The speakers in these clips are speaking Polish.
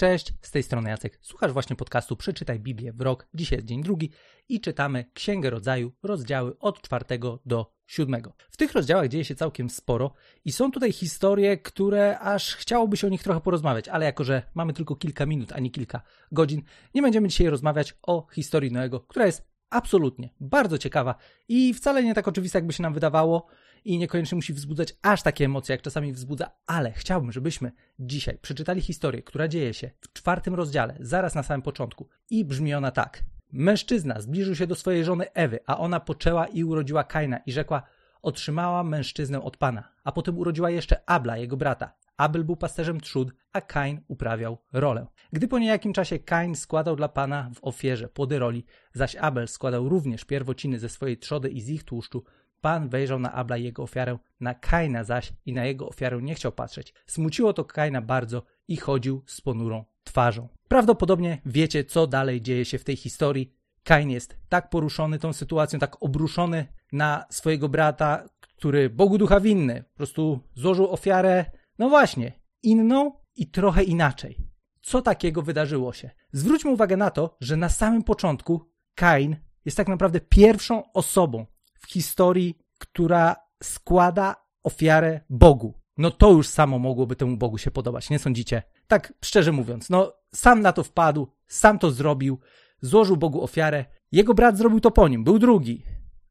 Cześć, z tej strony Jacek. Słuchasz właśnie podcastu Przeczytaj Biblię w rok. Dzisiaj jest dzień drugi i czytamy Księgę Rodzaju, rozdziały od czwartego do siódmego. W tych rozdziałach dzieje się całkiem sporo i są tutaj historie, które aż chciałoby się o nich trochę porozmawiać, ale jako, że mamy tylko kilka minut, a nie kilka godzin, nie będziemy dzisiaj rozmawiać o historii Noego, która jest absolutnie bardzo ciekawa i wcale nie tak oczywista, jakby się nam wydawało i niekoniecznie musi wzbudzać aż takie emocje, jak czasami wzbudza, ale chciałbym, żebyśmy dzisiaj przeczytali historię, która dzieje się w czwartym rozdziale, zaraz na samym początku i brzmi ona tak. Mężczyzna zbliżył się do swojej żony Ewy, a ona poczęła i urodziła Kaina i rzekła, otrzymała mężczyznę od Pana, a potem urodziła jeszcze Abla, jego brata. Abel był pasterzem trzód, a Kain uprawiał rolę. Gdy po niejakim czasie Kain składał dla Pana w ofierze płody roli, zaś Abel składał również pierwociny ze swojej trzody i z ich tłuszczu, Pan wejrzał na Abla i jego ofiarę, na Kaina zaś i na jego ofiarę nie chciał patrzeć. Smuciło to Kaina bardzo i chodził z ponurą twarzą. Prawdopodobnie wiecie, co dalej dzieje się w tej historii. Kain jest tak poruszony tą sytuacją, tak obruszony na swojego brata, który Bogu ducha winny, po prostu złożył ofiarę, no właśnie, inną i trochę inaczej. Co takiego wydarzyło się? Zwróćmy uwagę na to, że na samym początku Kain jest tak naprawdę pierwszą osobą, w historii, która składa ofiarę Bogu. No to już samo mogłoby temu Bogu się podobać, nie sądzicie? Tak szczerze mówiąc, no sam na to wpadł, sam to zrobił, złożył Bogu ofiarę. Jego brat zrobił to po nim, był drugi.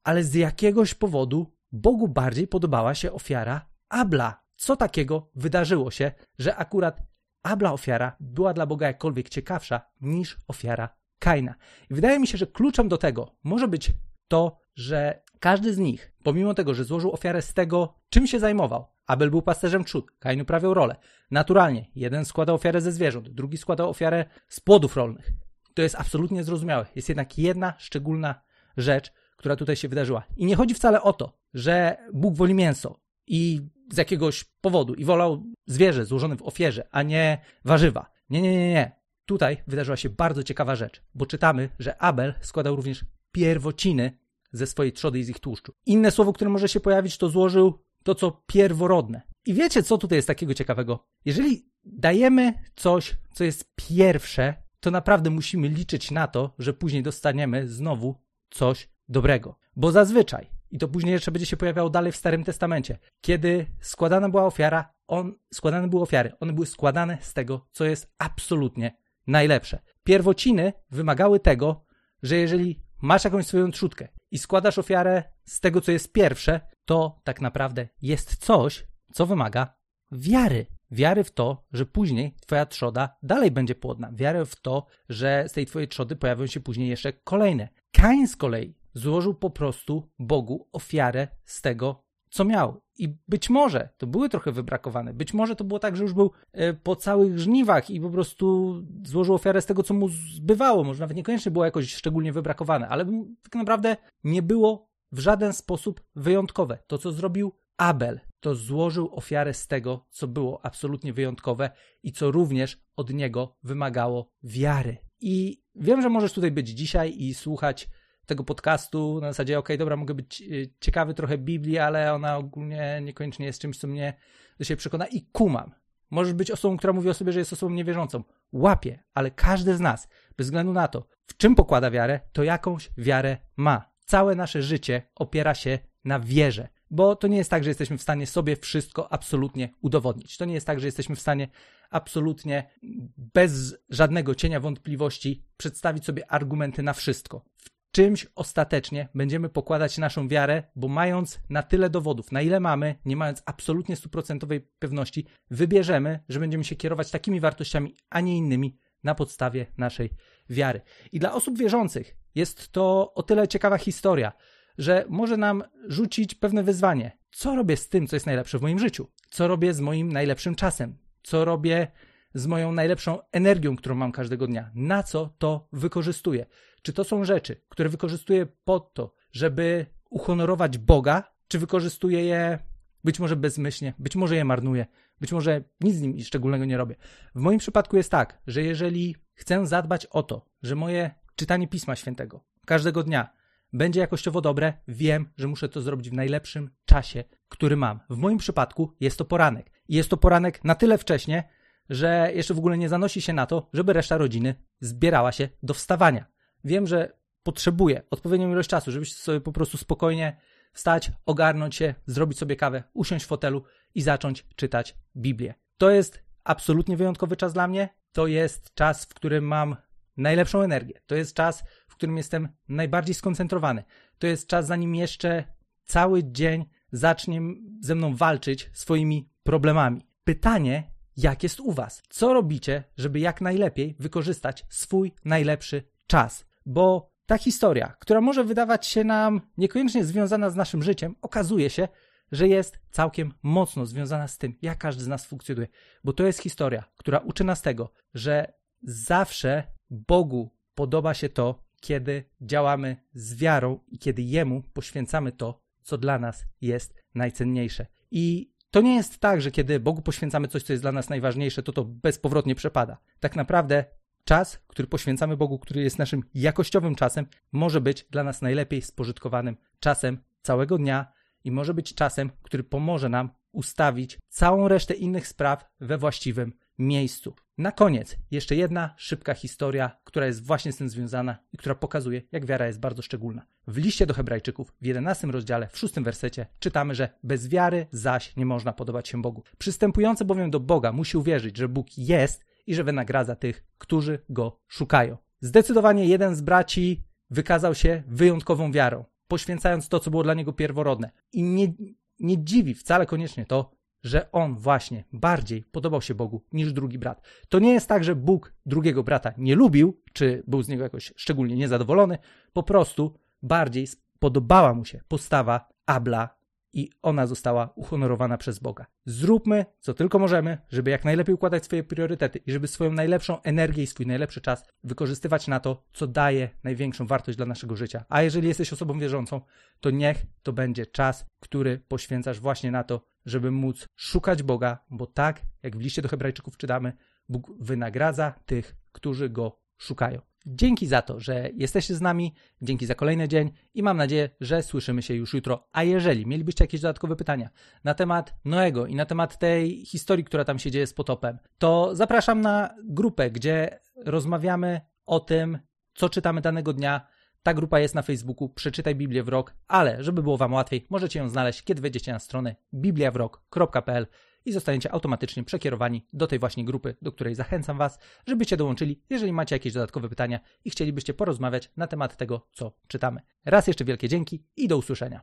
Ale z jakiegoś powodu Bogu bardziej podobała się ofiara Abla. Co takiego wydarzyło się, że akurat Abla ofiara była dla Boga jakkolwiek ciekawsza niż ofiara Kaina? I wydaje mi się, że kluczem do tego może być to, że każdy z nich, pomimo tego, że złożył ofiarę z tego, czym się zajmował, Abel był pasterzem trzód, Kain uprawiał rolę. Naturalnie, jeden składał ofiarę ze zwierząt, drugi składał ofiarę z płodów rolnych. To jest absolutnie zrozumiałe. Jest jednak jedna szczególna rzecz, która tutaj się wydarzyła. I nie chodzi wcale o to, że Bóg woli mięso i z jakiegoś powodu i wolał zwierzę złożone w ofierze, a nie warzywa. Nie, nie, nie, nie. Tutaj wydarzyła się bardzo ciekawa rzecz, bo czytamy, że Abel składał również pierwociny ze swojej trzody i z ich tłuszczu. Inne słowo, które może się pojawić, to złożył to, co pierworodne. I wiecie, co tutaj jest takiego ciekawego? Jeżeli dajemy coś, co jest pierwsze, to naprawdę musimy liczyć na to, że później dostaniemy znowu coś dobrego. Bo zazwyczaj, i to później jeszcze będzie się pojawiało dalej w Starym Testamencie, kiedy składana była ofiara, on, składane były ofiary, one były składane z tego, co jest absolutnie najlepsze. Pierwociny wymagały tego, że jeżeli masz jakąś swoją trzutkę i składasz ofiarę z tego, co jest pierwsze, to tak naprawdę jest coś, co wymaga wiary. Wiary w to, że później twoja trzoda dalej będzie płodna. Wiary w to, że z tej twojej trzody pojawią się później jeszcze kolejne. Kain z kolei złożył po prostu Bogu ofiarę z tego, co miał. I być może to były trochę wybrakowane. Być może to było tak, że już był e, po całych żniwach i po prostu złożył ofiarę z tego, co mu zbywało. Może nawet niekoniecznie było jakoś szczególnie wybrakowane, ale tak naprawdę nie było w żaden sposób wyjątkowe. To, co zrobił Abel, to złożył ofiarę z tego, co było absolutnie wyjątkowe i co również od niego wymagało wiary. I wiem, że możesz tutaj być dzisiaj i słuchać tego podcastu na zasadzie, ok, dobra, mogę być y, ciekawy trochę Biblii, ale ona ogólnie niekoniecznie jest czymś, co mnie do siebie przekona i kumam. Możesz być osobą, która mówi o sobie, że jest osobą niewierzącą. Łapie, ale każdy z nas, bez względu na to, w czym pokłada wiarę, to jakąś wiarę ma. Całe nasze życie opiera się na wierze. Bo to nie jest tak, że jesteśmy w stanie sobie wszystko absolutnie udowodnić. To nie jest tak, że jesteśmy w stanie absolutnie bez żadnego cienia wątpliwości przedstawić sobie argumenty na wszystko. W czymś ostatecznie będziemy pokładać naszą wiarę, bo mając na tyle dowodów, na ile mamy, nie mając absolutnie stuprocentowej pewności, wybierzemy, że będziemy się kierować takimi wartościami, a nie innymi na podstawie naszej wiary. I dla osób wierzących jest to o tyle ciekawa historia, że może nam rzucić pewne wyzwanie. Co robię z tym, co jest najlepsze w moim życiu? Co robię z moim najlepszym czasem? Co robię z moją najlepszą energią, którą mam każdego dnia? Na co to wykorzystuję? Czy to są rzeczy, które wykorzystuję po to, żeby uhonorować Boga, czy wykorzystuję je być może bezmyślnie, być może je marnuję, być może nic z nim szczególnego nie robię. W moim przypadku jest tak, że jeżeli chcę zadbać o to, że moje czytanie Pisma Świętego każdego dnia będzie jakościowo dobre, wiem, że muszę to zrobić w najlepszym czasie, który mam. W moim przypadku jest to poranek. I jest to poranek na tyle wcześnie, że jeszcze w ogóle nie zanosi się na to, żeby reszta rodziny zbierała się do wstawania. Wiem, że potrzebuję odpowiednią ilość czasu, żebyś sobie po prostu spokojnie wstać, ogarnąć się, zrobić sobie kawę, usiąść w fotelu i zacząć czytać Biblię. To jest absolutnie wyjątkowy czas dla mnie. To jest czas, w którym mam najlepszą energię. To jest czas, w którym jestem najbardziej skoncentrowany. To jest czas, zanim jeszcze cały dzień zacznie ze mną walczyć swoimi problemami. Pytanie, jak jest u Was? Co robicie, żeby jak najlepiej wykorzystać swój najlepszy czas? Bo ta historia, która może wydawać się nam niekoniecznie związana z naszym życiem, okazuje się, że jest całkiem mocno związana z tym, jak każdy z nas funkcjonuje. Bo to jest historia, która uczy nas tego, że zawsze Bogu podoba się to, kiedy działamy z wiarą i kiedy Jemu poświęcamy to, co dla nas jest najcenniejsze. I to nie jest tak, że kiedy Bogu poświęcamy coś, co jest dla nas najważniejsze, to to bezpowrotnie przepada. Tak naprawdę czas, który poświęcamy Bogu, który jest naszym jakościowym czasem, może być dla nas najlepiej spożytkowanym czasem całego dnia i może być czasem, który pomoże nam ustawić całą resztę innych spraw we właściwym miejscu. Na koniec jeszcze jedna szybka historia, która jest właśnie z tym związana i która pokazuje, jak wiara jest bardzo szczególna. W liście do Hebrajczyków w 11 rozdziale, w 6 wersecie czytamy, że bez wiary zaś nie można podobać się Bogu. Przystępujący bowiem do Boga musi uwierzyć, że Bóg jest i że wynagradza tych, którzy go szukają. Zdecydowanie jeden z braci wykazał się wyjątkową wiarą, poświęcając to, co było dla niego pierworodne. I nie, nie dziwi wcale koniecznie to, że on właśnie bardziej podobał się Bogu niż drugi brat. To nie jest tak, że Bóg drugiego brata nie lubił, czy był z niego jakoś szczególnie niezadowolony, po prostu bardziej podobała mu się postawa Abla i ona została uhonorowana przez Boga. Zróbmy, co tylko możemy, żeby jak najlepiej układać swoje priorytety i żeby swoją najlepszą energię i swój najlepszy czas wykorzystywać na to, co daje największą wartość dla naszego życia. A jeżeli jesteś osobą wierzącą, to niech to będzie czas, który poświęcasz właśnie na to, żeby móc szukać Boga, bo tak, jak w liście do Hebrajczyków czytamy, Bóg wynagradza tych, którzy go szukają. Dzięki za to, że jesteście z nami, dzięki za kolejny dzień i mam nadzieję, że słyszymy się już jutro. A jeżeli mielibyście jakieś dodatkowe pytania na temat Noego i na temat tej historii, która tam się dzieje z potopem, to zapraszam na grupę, gdzie rozmawiamy o tym, co czytamy danego dnia. Ta grupa jest na Facebooku, przeczytaj Biblię w rok, ale żeby było Wam łatwiej, możecie ją znaleźć, kiedy wejdziecie na stronę bibliawrok.pl i zostaniecie automatycznie przekierowani do tej właśnie grupy, do której zachęcam Was, żebyście dołączyli, jeżeli macie jakieś dodatkowe pytania i chcielibyście porozmawiać na temat tego, co czytamy. Raz jeszcze wielkie dzięki i do usłyszenia.